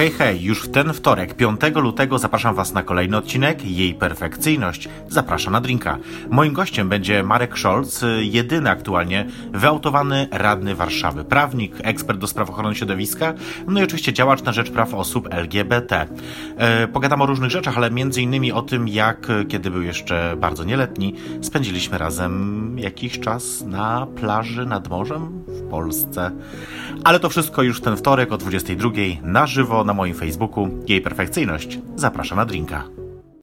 Hej, hej, już w ten wtorek, 5 lutego zapraszam Was na kolejny odcinek. Jej perfekcyjność zaprasza na drinka. Moim gościem będzie Marek Scholz, jedyny aktualnie wyautowany radny Warszawy. Prawnik, ekspert do spraw ochrony środowiska, no i oczywiście działacz na rzecz praw osób LGBT. E, pogadam o różnych rzeczach, ale między innymi o tym, jak, kiedy był jeszcze bardzo nieletni, spędziliśmy razem jakiś czas na plaży nad morzem Polsce. Ale to wszystko już ten wtorek o 22 na żywo na moim Facebooku. Jej perfekcyjność zaprasza na drinka.